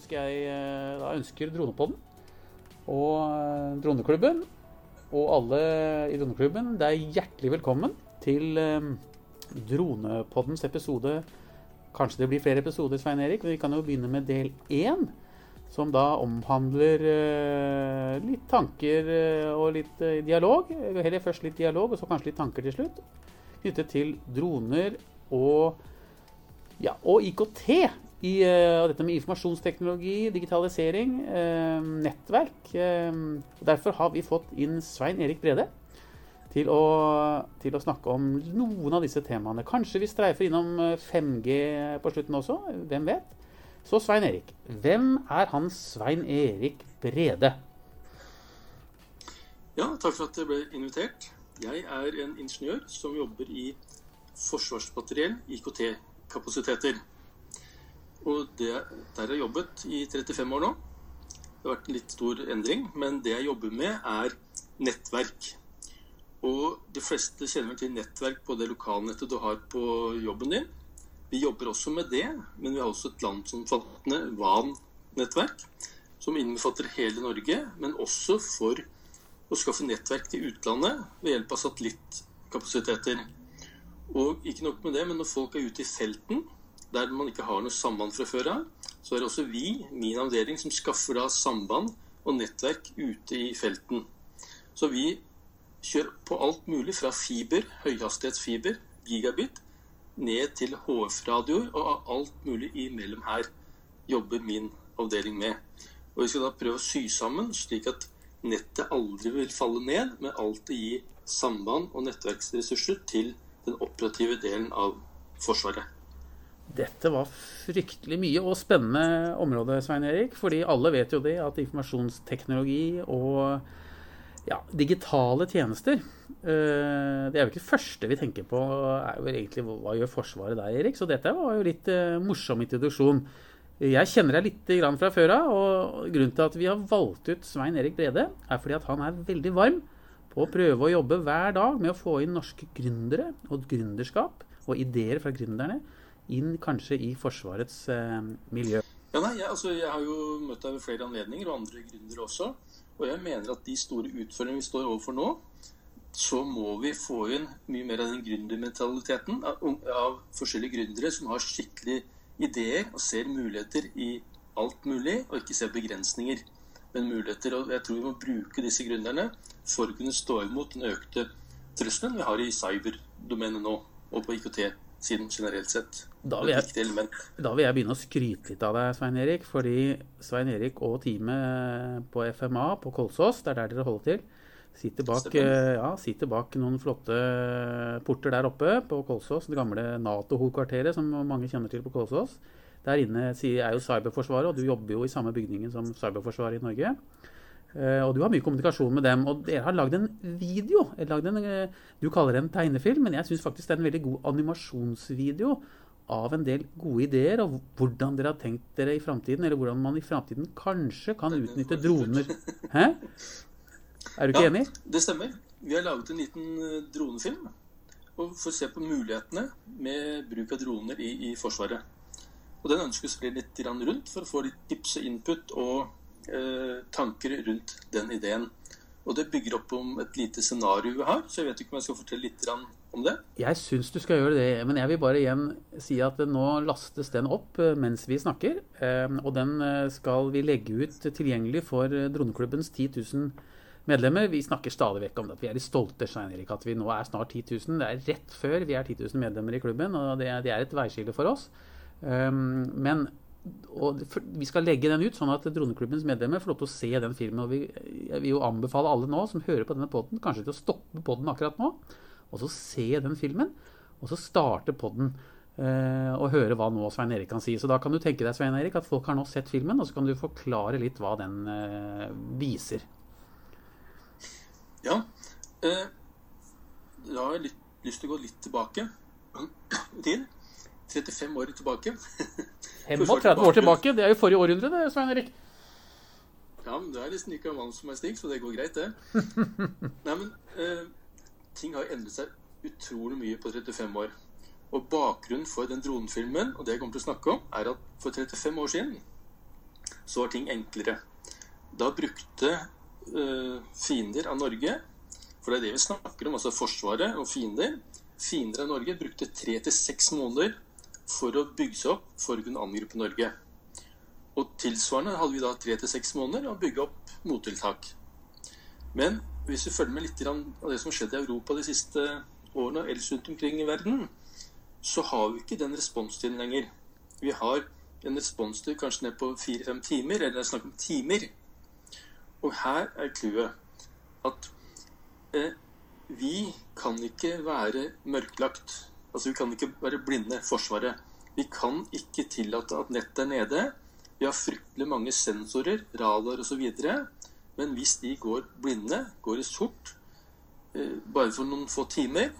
ønsker jeg eh, da ønsker Dronepodden og eh, Droneklubben og alle i Droneklubben det er hjertelig velkommen til eh, Dronepoddens episode. Kanskje det blir flere episoder, Svein Erik, men vi kan jo begynne med del én. Som da omhandler litt tanker og litt dialog. Heller først litt dialog, og så kanskje litt tanker til slutt. Knyttet til droner og, ja, og IKT. I, uh, dette med informasjonsteknologi, digitalisering, uh, nettverk. Uh, derfor har vi fått inn Svein Erik Brede til å, til å snakke om noen av disse temaene. Kanskje vi streifer innom eh, 5G på slutten også. Hvem vet? Så Svein Erik. Hvem er han Svein Erik Brede? Ja, takk for at jeg ble invitert. Jeg er en ingeniør som jobber i forsvarsmateriell, IKT-kapasiteter. Og det, der har jeg jobbet i 35 år nå. Det har vært en litt stor endring, men det jeg jobber med, er nettverk. Og de fleste kjenner til nettverk på det lokalnettet du har på jobben din. Vi jobber også med det, men vi har også et landsomfattende VAN-nettverk, som innbefatter hele Norge, men også for å skaffe nettverk til utlandet ved hjelp av satellittkapasiteter. Og ikke nok med det, men når folk er ute i felten, der man ikke har noe samband fra før av, så er det også vi, min avdeling, som skaffer da samband og nettverk ute i felten. Så vi kjører på alt mulig fra fiber, høyhastighetsfiber, gigabit, ned til HF-radioer og alt mulig imellom her jobber min avdeling med. Og vi skal da prøve å sy sammen slik at nettet aldri vil falle ned, men alltid gi samband og nettverksressurser til den operative delen av Forsvaret. Dette var fryktelig mye og spennende område, Svein Erik. Fordi alle vet jo det at informasjonsteknologi og ja, digitale tjenester eh, Det er jo ikke det første vi tenker på. er jo egentlig Hva gjør Forsvaret der, Erik? Så dette var jo litt eh, morsom introduksjon. Jeg kjenner deg litt fra før av, og grunnen til at vi har valgt ut Svein Erik Brede, er fordi at han er veldig varm på å prøve å jobbe hver dag med å få inn norske gründere og gründerskap og ideer fra gründerne inn kanskje i Forsvarets eh, miljø. Ja, nei, jeg, altså, jeg har jo møtt deg ved flere anledninger, og andre gründere også. Og jeg mener at de store utfordringene vi står overfor nå, så må vi få inn mye mer av den gründermentaliteten av, av forskjellige gründere som har skikkelig ideer og ser muligheter i alt mulig, og ikke ser begrensninger, men muligheter. Og jeg tror vi må bruke disse gründerne for å kunne stå imot den økte trusselen vi har i cyberdomenet nå, og på IKT-siden generelt sett. Da vil, jeg, da vil, jeg, begynne å skryte litt av deg, Svein Erik. Fordi Svein Erik og teamet på FMA på Kolsås, det er der dere holder til, sitter bak, ja, sitter bak noen flotte porter der oppe på Kolsås. Det gamle Nato-hovedkvarteret som mange kjenner til på Kolsås. Der inne er jo Cyberforsvaret, og du jobber jo i samme bygningen som Cyberforsvaret i Norge. Og du har mye kommunikasjon med dem. Og dere har lagd en video. En, du kaller det en tegnefilm, men jeg syns faktisk det er en veldig god animasjonsvideo av en del gode ideer og hvordan dere har tenkt dere i framtiden, eller hvordan man i framtiden kanskje kan utnytte droner. Hæ? Er du ikke ja, enig? Det stemmer. Vi har laget en liten dronefilm Og får se på mulighetene med bruk av droner i, i Forsvaret. Og Den ønskes å litt rundt for å få litt tips og input og eh, tanker rundt den ideen. Og Det bygger opp om et lite scenario vi har, så jeg vet ikke om jeg skal fortelle litt om det. Jeg syns du skal gjøre det, men jeg vil bare igjen si at nå lastes den opp mens vi snakker. Og den skal vi legge ut tilgjengelig for Droneklubbens 10 000 medlemmer. Vi snakker stadig vekk om det. Vi er litt stolte Stein Erik, at vi nå er snart 10 000. Det er rett før vi er 10 000 medlemmer i klubben, og det er et veiskille for oss. Men og vi skal legge den ut, sånn at Droneklubbens medlemmer får lov til å se den filmen. og vi, Jeg vil jo anbefale alle nå som hører på denne poden, kanskje til å stoppe poden akkurat nå, og så se den filmen. Og så starte poden eh, og høre hva nå Svein Erik kan si. Så da kan du tenke deg Svein Erik, at folk har nå sett filmen, og så kan du forklare litt hva den eh, viser. Ja. Eh, da har jeg litt, lyst til å gå litt tilbake til 35 år tilbake. 35 år tilbake? Det er jo forrige århundre, det, Svein Erik. Ja, men det er liksom ikke mann som er stig, så det går greit, det. Nei, men eh, ting har endret seg utrolig mye på 35 år. Og bakgrunnen for den dronefilmen, og det jeg kommer til å snakke om, er at for 35 år siden så var ting enklere. Da brukte eh, fiender av Norge, for det er det vi snakker om, altså Forsvaret og fiender Fiender av Norge brukte tre til seks måneder for å bygge seg opp for å kunne angripe Norge. Og tilsvarende hadde vi da tre til seks måneder å bygge opp mottiltak. Men hvis vi følger med litt av det som har skjedd i Europa de siste årene, og ellers rundt omkring i verden, så har vi ikke den responstiden lenger. Vi har en responstid kanskje ned på fire-fem timer, eller det er snakk om timer. Og her er clouet at eh, vi kan ikke være mørklagt. Altså Vi kan ikke være blinde, Forsvaret. Vi kan ikke tillate at nettet er nede. Vi har fryktelig mange sensorer, radar osv. Men hvis de går blinde, går i sort, eh, bare for noen få timer,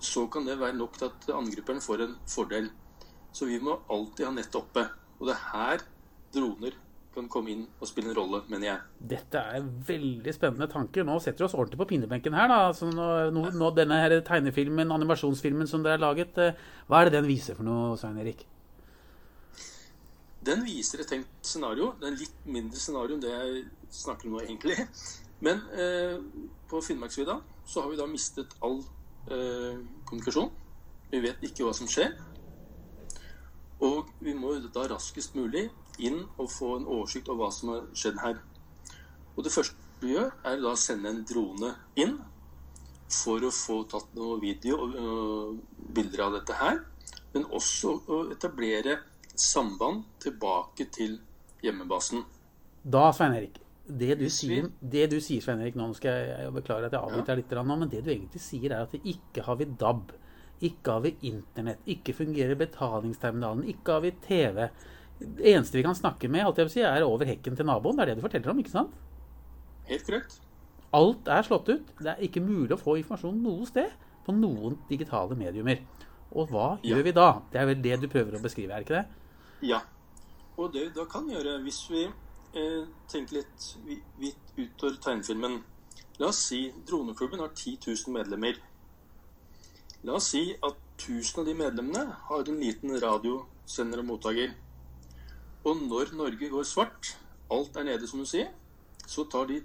så kan det være nok til at angriperen får en fordel. Så vi må alltid ha nettet oppe. Og det er her droner kan komme inn og spille en rolle, mener jeg. Dette er veldig spennende tanker. Nå setter vi oss ordentlig på pinnebenken her. Altså, nå, nå, denne her tegnefilmen, animasjonsfilmen som dere har laget, eh, hva er det den viser for noe, Svein Erik? Den viser et tenkt scenario. Det er en litt mindre scenario enn det jeg snakker om nå, egentlig. Men eh, på Finnmarksvidda så har vi da mistet all eh, kommunikasjon. Vi vet ikke hva som skjer. Og vi må da raskest mulig inn og få en oversikt over hva som har skjedd her. Og det første vi gjør, er da å sende en drone inn for å få tatt noe video og uh, bilder av dette her. Men også å etablere samband tilbake til hjemmebasen. Da, Svein Erik, det du, sier, det du sier, Svein Erik, nå skal jeg beklage at jeg avbryter litt, nå, men det du egentlig sier, er at ikke har vi DAB. Ikke har vi Internett. Ikke fungerer betalingsterminalen. Ikke har vi TV. Det eneste vi kan snakke med, si, er over hekken til naboen. Det er det du forteller om, ikke sant? Helt korrekt. Alt er slått ut. Det er ikke mulig å få informasjon noe sted på noen digitale mediumer. Og hva ja. gjør vi da? Det er vel det du prøver å beskrive, er ikke det? Ja. Og det vi da kan gjøre, hvis vi eh, tenker litt vidt utover tegnefilmen La oss si Droneklubben har 10 000 medlemmer. La oss si at 1000 av de medlemmene har en liten radiosender og mottaker. Og når Norge går svart, alt er nede, som du sier, så tar de,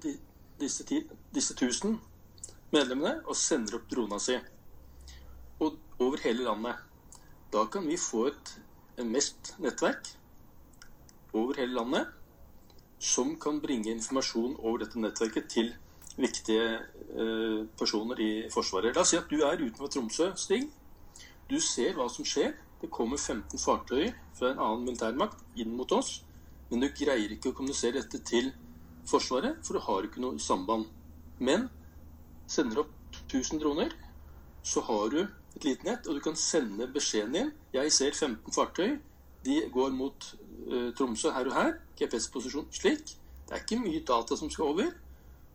disse, ti, disse 1000 medlemmene og sender opp drona si. Og over hele landet. Da kan vi få et mest nettverk over hele landet som kan bringe informasjon over dette nettverket til viktige eh, personer i Forsvaret. La oss si at du er utenfor Tromsø, Stig. Du ser hva som skjer. Det kommer 15 fartøyer fra en annen militærmakt inn mot oss, men du greier ikke å kommunisere dette til Forsvaret, for du har ikke noe samband. Men sender opp 1000 droner, så har du et lite nett, og du kan sende beskjeden din. Jeg ser 15 fartøy. De går mot uh, Tromsø her og her. GPS-posisjon slik. Det er ikke mye data som skal over.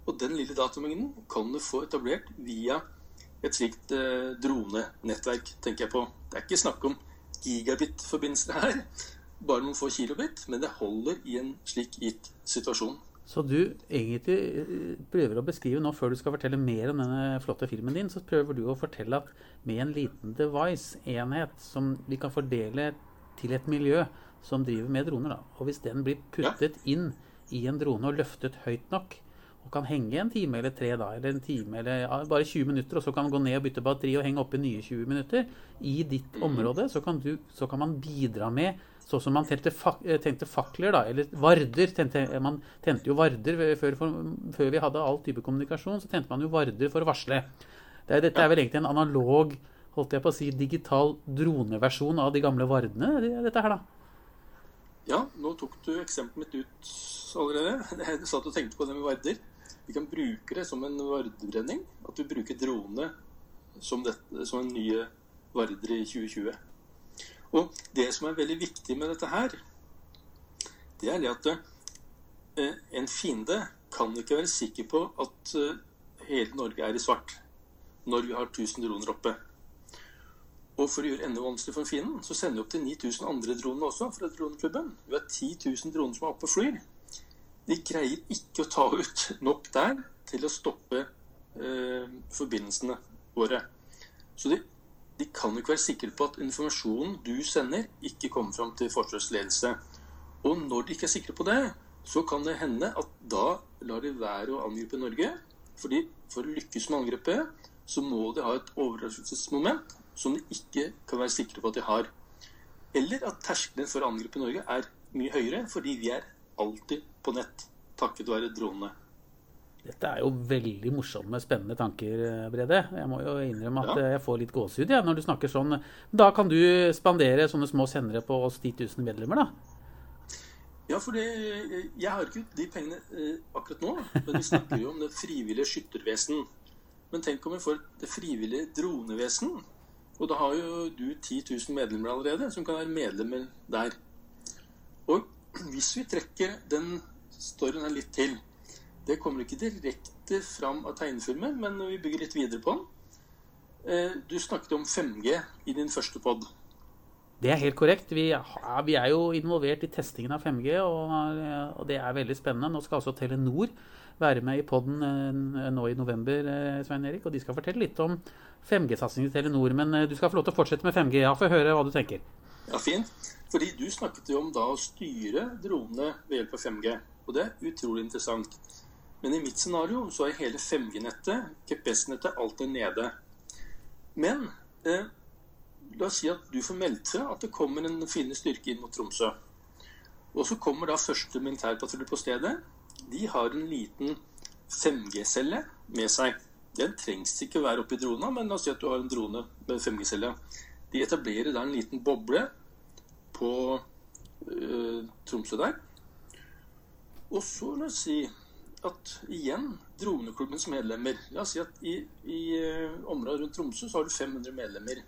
Og den lille datamengden kan du få etablert via et slikt uh, dronenettverk, tenker jeg på. Det er ikke snakk om gigabit-forbindelser her, bare noen få kilobit, men det holder i en slik gitt situasjon. Så du egentlig eh, prøver å beskrive nå, før du skal fortelle mer om denne flotte filmen din, så prøver du å fortelle at med en liten device, enhet, som vi kan fordele til et miljø som driver med droner, da. og hvis den blir puttet ja. inn i en drone og løftet høyt nok, og kan henge en time eller tre da, eller en time eller ja, bare 20 minutter, og så kan man gå ned og bytte batteri og henge oppe nye 20 minutter i ditt mm. område, så kan, du, så kan, man bidra med Sånn som man tente, fak, eh, tente fakler, da, eller varder. Tente, man tente jo varder før, før, vi hadde all type kommunikasjon, så tente man jo varder for å varsle. Det, dette er vel egentlig en analog, holdt jeg på å si, digital droneversjon av de gamle vardene, dette her, da. Ja, nå tok du eksempelet mitt ut allerede. Jeg satt og tenkte på det med varder. Vi kan bruke det som en vardebrenning. At vi bruker drone som, dette, som en ny varder i 2020. Og det som er veldig viktig med dette her, det er det at eh, en fiende kan ikke være sikker på at eh, hele Norge er i svart når vi har 1000 droner oppe. Og for å gjøre enda vanskelig for fienden, så sender vi opp til 9000 andre droner også fra droneklubben. Vi har 10 000 droner som er oppe og flyr de greier ikke å ta ut nok der til å stoppe eh, forbindelsene våre. Så de, de, kan jo ikke være sikre på at informasjonen du sender, ikke kommer fram til Forsvarets ledelse. Og når de ikke er sikre på det, så kan det hende at da lar de være å angripe Norge. fordi for å lykkes med angrepet, så må de ha et overraskelsesmoment som de ikke kan være sikre på at de har. Eller at terskelen for å angripe Norge er mye høyere, fordi vi er alltid på nett takket være dronene. Dette er jo veldig morsomme, spennende tanker, Brede. Jeg må jo innrømme at ja. jeg får litt gåsehud ja, når du snakker sånn. Da kan du spandere sånne små sendere på oss 10 000 medlemmer, da? Ja, for det, jeg har ikke de pengene eh, akkurat nå. Men vi snakker jo om det frivillige skyttervesen. Men tenk om vi får det frivillige dronevesen. Og da har jo du 10 000 medlemmer allerede, som kan være medlemmer der. Og hvis vi trekker den storyen litt til Det kommer ikke direkte fram av tegnefilmen, men vi bygger litt videre på den. Eh, du snakket om 5G i din første pod. Det er helt korrekt. Vi, er jo involvert i testingen av 5G, og, og, det er veldig spennende. Nå skal altså Telenor være med i poden eh, nå i november, eh, Svein Erik, og de skal fortelle litt om 5G-satsingen til Telenor. Men eh, du skal få lov til å fortsette med 5G. Ja, Få høre hva du tenker. Ja, fint. Fordi du snakket jo om da å styre dronene ved hjelp av 5G. Og det er utrolig interessant. Men i mitt scenario så er hele 5G-nettet, GPS-nettet, alt er nede. Men eh, La oss si at du får meldt fra at det kommer en fiende styrke inn mot Tromsø. Og så kommer da første militærpatrulje på stedet. De har en liten 5G-celle med seg. Den trengs ikke å være oppi drona, men la oss si at du har en drone med 5G-celle. De etablerer da en liten boble på øh, Tromsø der. Og så la oss si at igjen droneklubbens medlemmer La oss si at i, i øh, området rundt Tromsø så har du 500 medlemmer.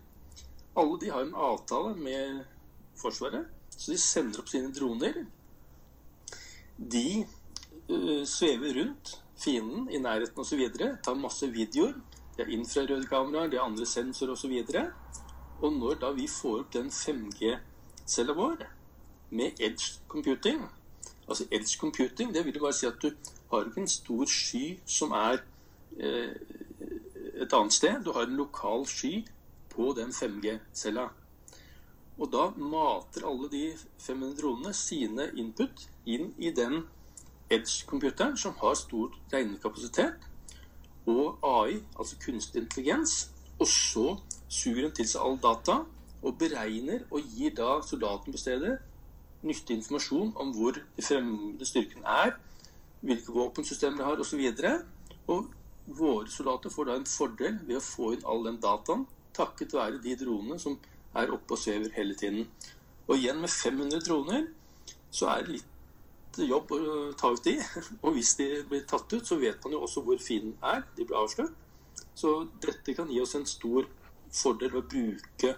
Alle de har en avtale med Forsvaret, så de sender opp sine droner. De uh, svever rundt fienden i nærheten osv., tar masse videoer. Det er infrarøde kameraer, det er andre sensorer osv. Og, og når da vi får opp den 5G-cella vår med edge computing Altså edge computing, det vil jo bare si at du har ikke en stor sky som er eh, et annet sted. Du har en lokal sky på den 5G-cella. Og da mater alle de 500 dronene sine input inn i den Edge-computeren, som har stor regnekapasitet, og AI, altså kunstig intelligens. Og så suger den til seg all data og beregner og gir da soldaten på stedet nyttig informasjon om hvor de fremmede styrkene er, hvilke våpensystemer de har osv. Og, og våre soldater får da en fordel ved å få inn all den dataen takket være de dronene som er oppe og svever hele tiden. Og igjen med 500 droner så er det litt jobb å ta ut de. Og hvis de blir tatt ut, så vet man jo også hvor fienden er. De blir avslørt. Så dette kan gi oss en stor fordel ved å bruke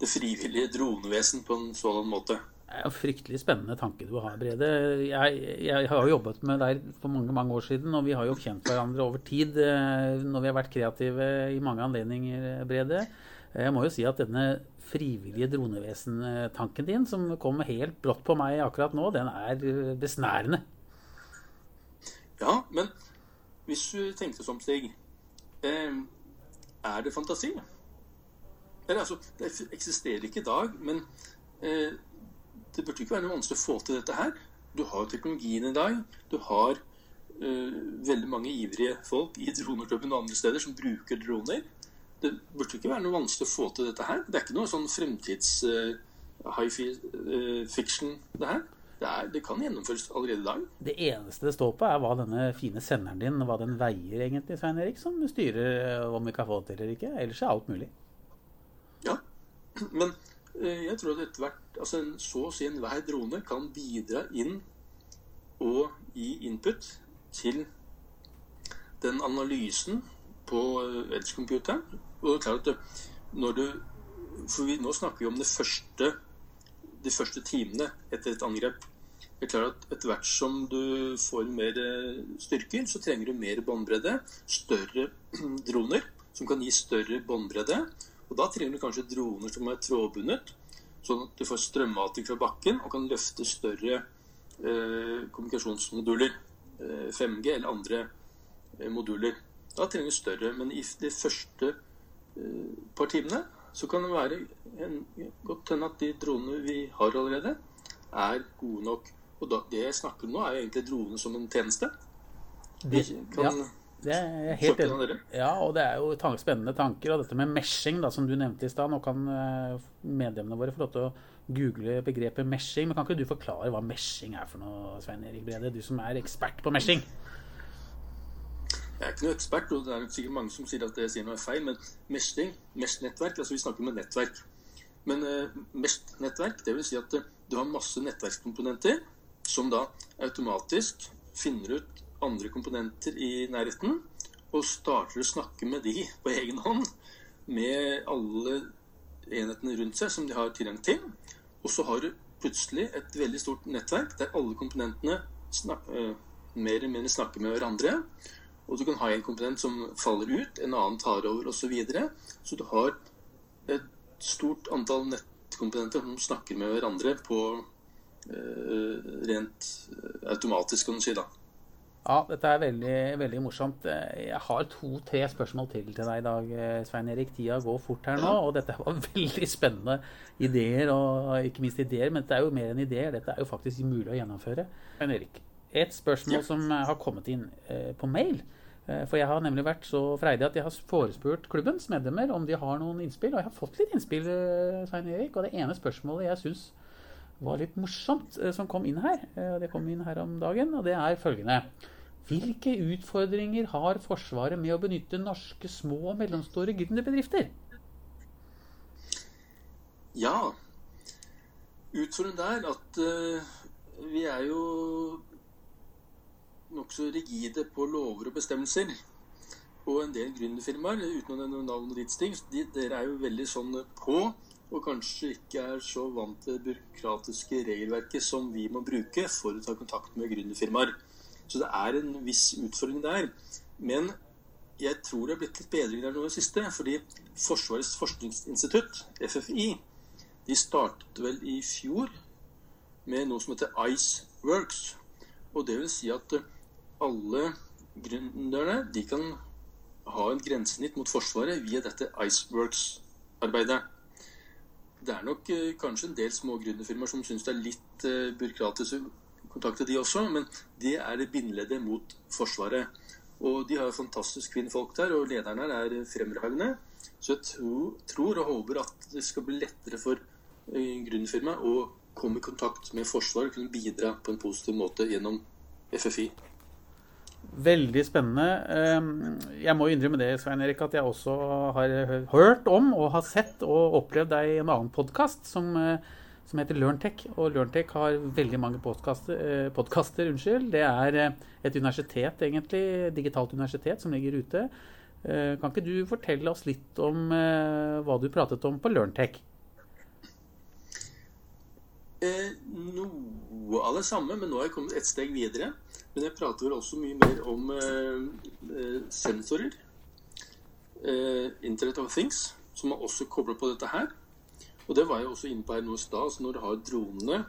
det frivillige dronevesen på en sånn måte. Det en fryktelig spennende tanke du har, Brede. Jeg, jeg, har jo jobbet med deg for mange mange år siden, og vi har jo kjent hverandre over tid eh, når vi har vært kreative i mange anledninger, Brede. Jeg må jo si at denne frivillige dronevesen-tanken din, som kommer helt brått på meg akkurat nå, den er besnærende. Ja, men hvis du tenker sånn, Stig eh, Er det fantasi? Eller altså, det eksisterer ikke i dag, men eh, det burde ikke være noe vanskelig å få til dette her. Du har teknologien i dag. Du har veldig mange ivrige folk i droneklubben og andre steder som bruker droner. Det burde ikke være noe vanskelig å få til dette her. Det er ikke noe sånn fremtids uh, high uh, fiction, det her. Det, er, det, kan gjennomføres allerede i dag. Det eneste det står på, er hva denne fine senderen din hva den veier, egentlig, Svein Erik, som styrer om vi kan få det til eller ikke. Ellers er alt mulig. Ja, men Eh, jeg tror at etter hvert altså Så å si enhver drone kan bidra inn og gi input til den analysen på eh, Edge-computeren. Og det er klart at eh, når du For vi, nå snakker vi om første, de første timene etter et angrep. Det er klart at Etter hvert som du får mer styrker, så trenger du mer båndbredde. Større droner som kan gi større båndbredde. Og Da trenger du kanskje droner som er trådbundet, sånn at du får strømmating fra bakken og kan løfte større eh, kommunikasjonsmoduler. Eh, 5G eller andre eh, moduler. Da trenger du større. Men i de første eh, par timene så kan det være en, godt hende at de dronene vi har allerede, er gode nok Og da, det jeg snakker om nå, er jo egentlig dronene som en tjeneste. De Kan ja, det er helt enig? Ja, og det er jo spennende tanker. Og dette med meshing, da, som du nevnte i stad. Nå kan eh, medlemmene våre få lov til å google begrepet meshing. Men kan ikke du forklare hva meshing er for noe, Svein Erik Brede? Du som er ekspert på meshing. Jeg er ikke noe ekspert, og det er sikkert mange som sier at det jeg sier noe er feil, men meshing, mesh-nettverk, altså vi snakker om et nettverk. Men uh, mesh-nettverk, det vil si at uh, du har masse nettverkskomponenter som da automatisk finner ut andre komponenter i nærheten, og starter å snakke med de på egen hånd, med alle enhetene rundt seg som de har tilgang til. Og så har du plutselig et veldig stort nettverk der alle komponentene snak uh, mer eller mindre snakker med hverandre. Og du kan ha en komponent som faller ut, en annen tar over osv. Så, videre. så du har et stort antall nettkomponenter som snakker med hverandre på eh, rent eh, automatisk, kan du si. da. Ja, dette er veldig, veldig morsomt. Jeg har to-tre spørsmål til til deg i dag, eh, Svein Erik. Tida går fort her nå, og dette var veldig spennende ideer. Og ikke minst ideer, men dette er jo mer enn ideer. Dette er jo faktisk mulig å gjennomføre. Svein Erik, et spørsmål som har kommet inn eh, på mail. Eh, For jeg har nemlig vært så freidig at jeg har forespurt klubbens medlemmer om de har noen innspill. Og jeg har fått litt innspill, eh, Svein Erik. Og det ene spørsmålet jeg syns var litt morsomt, eh, som kom inn her, det kom inn her om dagen, og det er følgende. Hvilke utfordringer har Forsvaret med å benytte norske små og mellomstore gründerbedrifter? Ja. Utfordringen der at uh, vi er jo nokså rigide på lover og bestemmelser. Og en del gründerfirmaer, uten å nevne navn og ditt sting, de, dere er jo veldig sånn på, og kanskje ikke er så vant til det byråkratiske regelverket som vi må bruke for å ta kontakt med gründerfirmaer. Så det er en viss utfordring der. Men jeg tror det har blitt litt bedring der nå i det siste, fordi Forsvarets forskningsinstitutt, FFI, de startet vel i fjor med noe som heter Iceworks. Og det vil si at alle gründerne de kan ha en grensesnitt mot Forsvaret via dette Iceworks-arbeidet. Det er nok eh, kanskje en del små gründerfirmaer som syns det er litt eh, byråkratisk å kontakte de også, men det er det bindeleddet mot Forsvaret. Og de har fantastisk kvinnfolk der, og lederen her er fremragende. Så jeg tror, og håper at det skal bli lettere for eh, å komme i kontakt med Forsvaret og kunne bidra på en positiv måte gjennom FFI. Veldig spennende. Ehm, Jeg må innrømme det, Svein Erik, at jeg også har hørt om og har sett og opplevd deg i en annen podkast som, eh, som heter LearnTech. Og LearnTech har veldig mange podkaster. unnskyld. Det er eh, et universitet, egentlig, digitalt universitet, som ligger ute. Eh, Kan ikke du fortelle oss litt om eh, hva du pratet om på LearnTech? Eh, noe av det samme, men nå har jeg kommet et steg videre. Men jeg prater også mye mer om eh, eh, sensorer. Eh, Internet of Things, som er også koblet på dette her. Og det var jeg også inne på her nå i stad. Så når du har dronene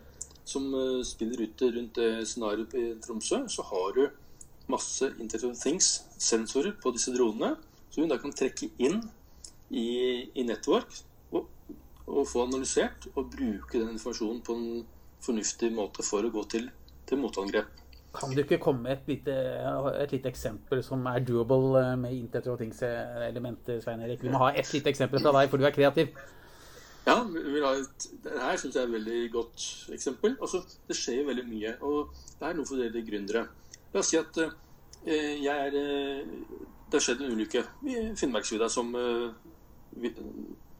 som eh, spiller ute rundt det scenarioet i Tromsø, så har du masse Internet of Things-sensorer på disse dronene, som du da kan trekke inn i, i Network og få analysert og bruke den informasjonen på en fornuftig måte for å gå til, til motangrep. Kan du ikke komme med et lite, et lite eksempel som er doable eh, med Internet og Things-elementer, Svein Erik? Vi må ha ett lite eksempel fra deg, for du er kreativ. Ja, et, det her syns jeg er et veldig godt eksempel. Altså, Det skjer jo veldig mye, og det er noe for dere gründere. La oss si at eh, jeg er eh, Det har skjedd en ulykke i Finnmarksvidda, som eh, vi-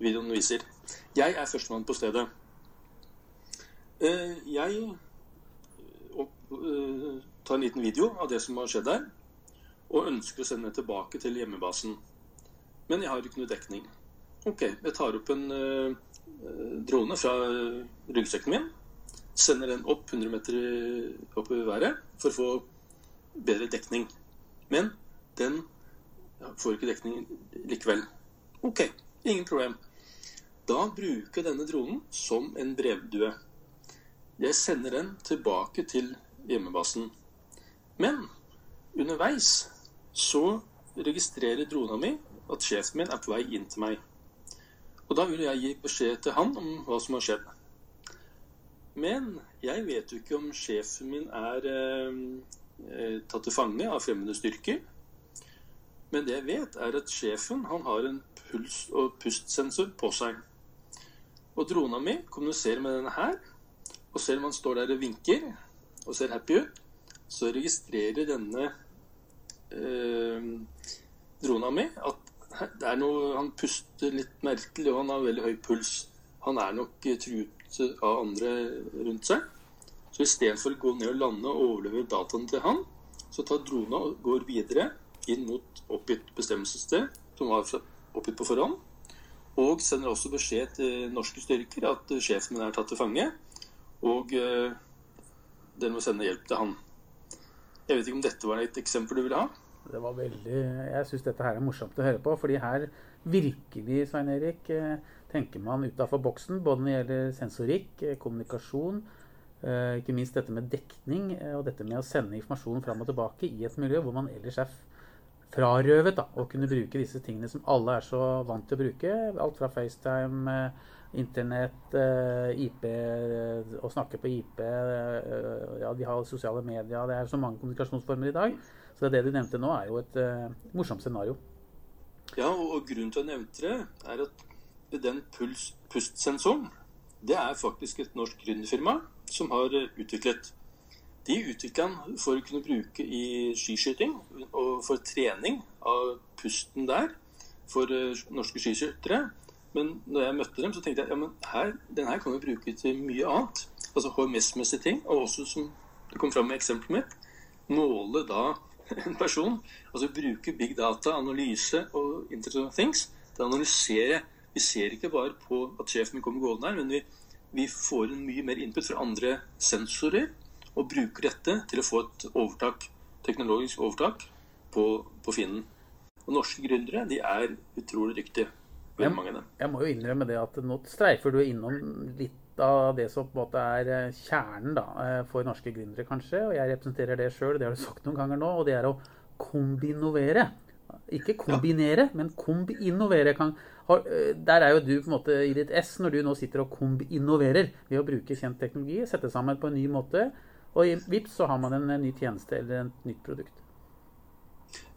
videoen viser. Jeg er førstemann på stedet. Eh, jeg opp, eh, tar en liten video av det som har skjedd der, og ønsker å sende det tilbake til hjemmebasen. Men jeg har ikke noe dekning. Ok, jeg tar opp en eh, drone fra ryggsekken min, sender den opp 100 meter opp i været for å få bedre dekning. Men den får ikke dekning likevel. Ok, ingen problem. Da bruker jeg denne dronen som en brevdue. Jeg sender den tilbake til hjemmebasen. Men underveis så registrerer drona mi at sjefen min er på vei inn til meg. Og da vil jeg gi beskjed til han om hva som har skjedd. Men jeg vet jo ikke om sjefen min er eh, tatt til fange av fremmede styrker. Men det jeg vet, er at sjefen han har en puls- og pustsensor på seg. Og drona mi kommuniserer med denne her. Og selv om han står der og vinker og ser happy ut, så registrerer denne eh, drona mi at noe, han puster litt merkelig, og han har veldig høy puls. Han er nok truet av andre rundt seg. Så istedenfor å gå ned og lande og overlevere dataene til han, så tar drona og går videre inn mot oppgitt bestemmelsessted, som var oppgitt på forhånd. Og sender også beskjed til norske styrker at sjefen min er tatt til fange. Og eh, den må sende hjelp til han. Jeg vet ikke om dette var et eksempel du ville ha? Det var veldig Jeg syns dette her er morsomt å høre på, fordi her virkelig, Svein Erik, eh, tenker man utafor boksen. Både når det gjelder sensorikk, eh, kommunikasjon, ikke minst dette med dekning og dette med å sende informasjon fram og tilbake i et miljø hvor man ellers er frarøvet da, å kunne bruke disse tingene som alle er så vant til å bruke. Alt fra FaceTime, Internett, IP, å snakke på IP Ja, de har sosiale medier. Det er så mange kommunikasjonsformer i dag. Så det du nevnte nå, er jo et morsomt scenario. Ja, og grunnen til at jeg nevnte det, er at den pustsensoren, det er faktisk et norsk gründerfirma som har utviklet. De utvikla han for å kunne bruke i skiskyting og for trening av pusten der for norske skiskyttere. Men når jeg møtte dem, så tenkte jeg ja, men her, den her kan vi bruke til mye annet. Altså HMS-messige ting. Og også, som det kom fram med eksempelet mitt, måle da en person. Altså bruke big data, analyse og Internet of Things til å analysere. Vi ser ikke bare på at sjefen kommer gående her, men vi, vi får en mye mer input fra andre sensorer og bruker dette til å få et overtak, teknologisk overtak på, på Finnen. Og norske gründere de er utrolig dyktige. Jeg, jeg, må jo innrømme det at nå streifer du innom litt av det som på en måte er kjernen da, for norske gründere, kanskje. Og jeg representerer det sjøl, det har du sagt noen ganger nå. Og det er å kombinovere. Ikke kombinere, ja. men kombinnovere. Der er jo du på en måte i ditt ess når du nå sitter og kombinnoverer ved å bruke kjent teknologi, sette sammen på en ny måte. Og VIPS så har man en ny tjeneste eller et nytt produkt.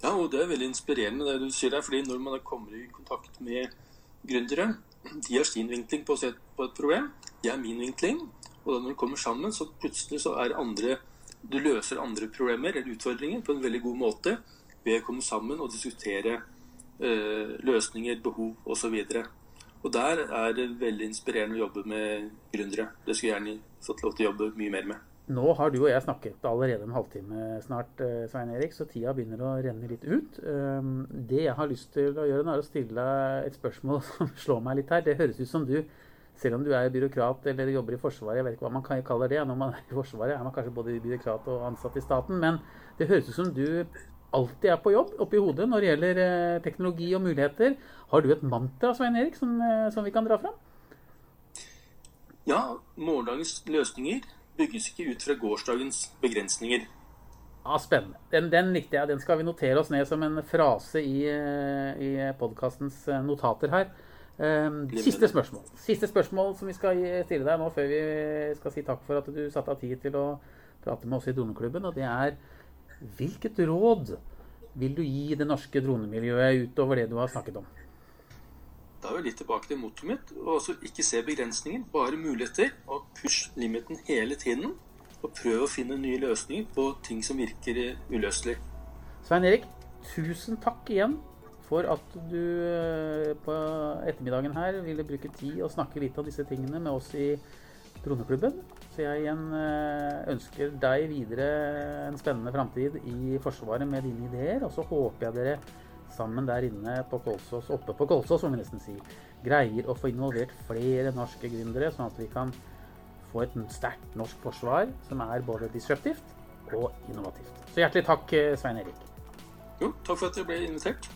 Ja, og det er veldig inspirerende det du sier der. fordi når man kommer i kontakt med gründere, de har sin vinkling på et problem, de har min vinkling. Og da når det kommer sammen, så plutselig så er andre Du løser andre problemer eller utfordringer på en veldig god måte ved å komme sammen og diskutere eh, løsninger, behov osv. Og der er det veldig inspirerende å jobbe med gründere. Det skulle jeg gjerne fått lov til å jobbe mye mer med. Nå har du og jeg snakket allerede en halvtime snart, Svein Erik, så tida begynner å renne litt ut. Det jeg har lyst til å gjøre, er å stille deg et spørsmål som slår meg litt her. Det høres ut som du, selv om du er byråkrat eller jobber i Forsvaret, jeg vet ikke hva man kaller det når man er i Forsvaret, er man kanskje både byråkrat og ansatt i staten, men det høres ut som du alltid er på jobb oppi hodet når det gjelder teknologi og muligheter. Har du et mantra, Svein Erik, som, som vi kan dra fram? Ja, morgendagens løsninger bygges ikke ut fra gårsdagens begrensninger. Ja, Spennende. Den, den, likte jeg. Den skal vi notere oss ned som en frase i, i podkastens notater her. Siste spørsmål. Siste spørsmål som vi skal stille deg nå før vi skal si takk for at du satte av tid til å prate med oss i Droneklubben. Og det er hvilket råd vil du gi det norske dronemiljøet utover det du har snakket om? Da er vi litt tilbake til mottoet mitt. Og også ikke se begrensninger, bare muligheter. Og push limiten hele tiden. Og prøv å finne nye løsninger på ting som virker uløselig. Svein Erik, tusen takk igjen for at du på ettermiddagen her ville bruke tid og snakke litt av disse tingene med oss i Droneklubben. Så jeg igjen ønsker deg videre en spennende framtid i Forsvaret med dine ideer. Og så håper jeg dere sammen der inne på Kolsås, oppe på Kolsås, må vi nesten si, greier å få involvert flere norske gründere, sånn at vi kan få et sterkt norsk forsvar som er både disruptivt og innovativt. Så hjertelig takk, Svein Erik. Jo, takk for at dere ble invitert.